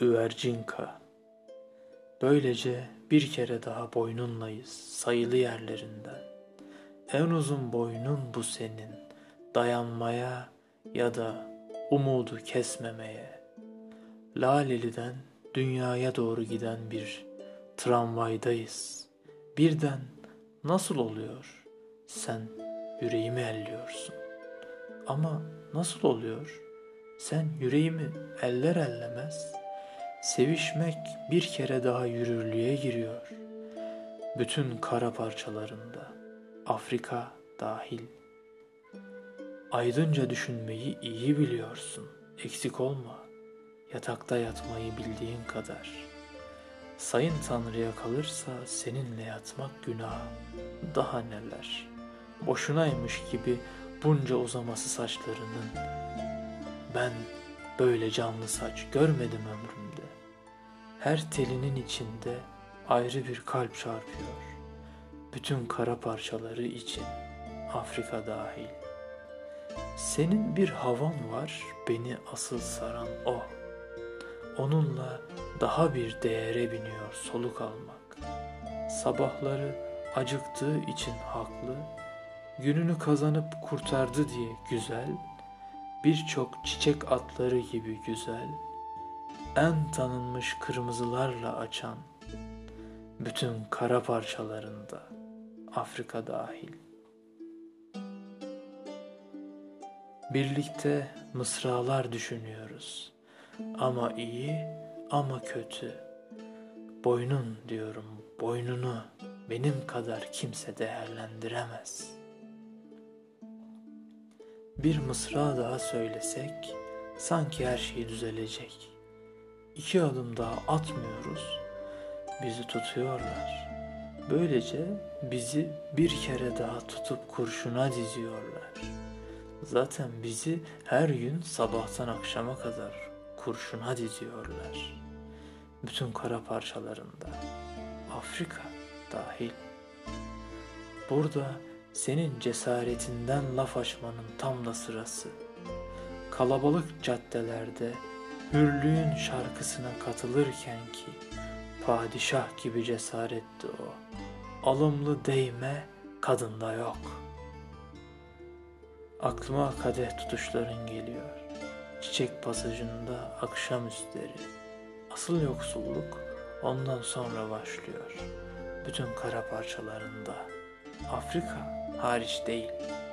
Üvercinka Böylece bir kere daha boynunlayız sayılı yerlerinden. En uzun boynun bu senin, dayanmaya ya da umudu kesmemeye. Laleli'den dünyaya doğru giden bir tramvaydayız. Birden nasıl oluyor? Sen yüreğimi elliyorsun. Ama nasıl oluyor? Sen yüreğimi eller ellemez. Sevişmek bir kere daha yürürlüğe giriyor. Bütün kara parçalarında, Afrika dahil. Aydınca düşünmeyi iyi biliyorsun, eksik olma. Yatakta yatmayı bildiğin kadar. Sayın Tanrı'ya kalırsa seninle yatmak günah. Daha neler. Boşunaymış gibi bunca uzaması saçlarının. Ben böyle canlı saç görmedim ömrümde. Her telinin içinde ayrı bir kalp çarpıyor. Bütün kara parçaları için Afrika dahil. Senin bir havan var beni asıl saran o. Onunla daha bir değere biniyor soluk almak. Sabahları acıktığı için haklı, gününü kazanıp kurtardı diye güzel, birçok çiçek atları gibi güzel, en tanınmış kırmızılarla açan, bütün kara parçalarında Afrika dahil. Birlikte mısralar düşünüyoruz. Ama iyi ama kötü. Boynun diyorum, boynunu benim kadar kimse değerlendiremez. Bir mısra daha söylesek sanki her şey düzelecek. İki adım daha atmıyoruz. Bizi tutuyorlar. Böylece bizi bir kere daha tutup kurşuna diziyorlar. Zaten bizi her gün sabahtan akşama kadar kurşuna diziyorlar. Bütün kara parçalarında. Afrika dahil. Burada senin cesaretinden laf açmanın tam da sırası. Kalabalık caddelerde hürlüğün şarkısına katılırken ki padişah gibi cesaretti o. Alımlı değme kadında yok. Aklıma kadeh tutuşların geliyor. Çiçek pasajında akşam üstleri. Asıl yoksulluk ondan sonra başlıyor. Bütün kara parçalarında. Afrika hariç değil.''